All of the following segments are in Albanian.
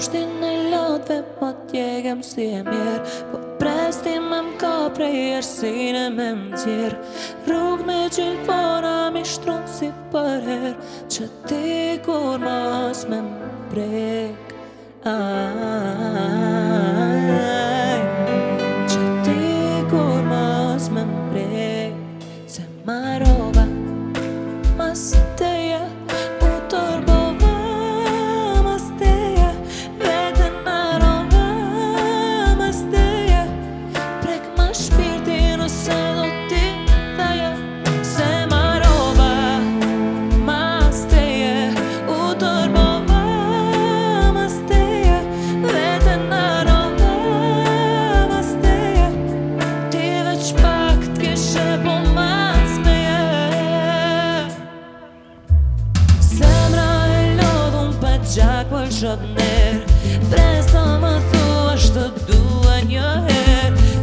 kopshtin në lot dhe ma po tjegem si e mjerë Po presti me mka prej është si në me më tjerë Rrug me gjilë para mi shtronë si për herë Që ti kur ma asë me më prekë Që ti kur ma asë me më prekë Se ma shëtë Presta më thua shtë dua një herë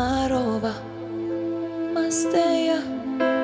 Marova, mas ma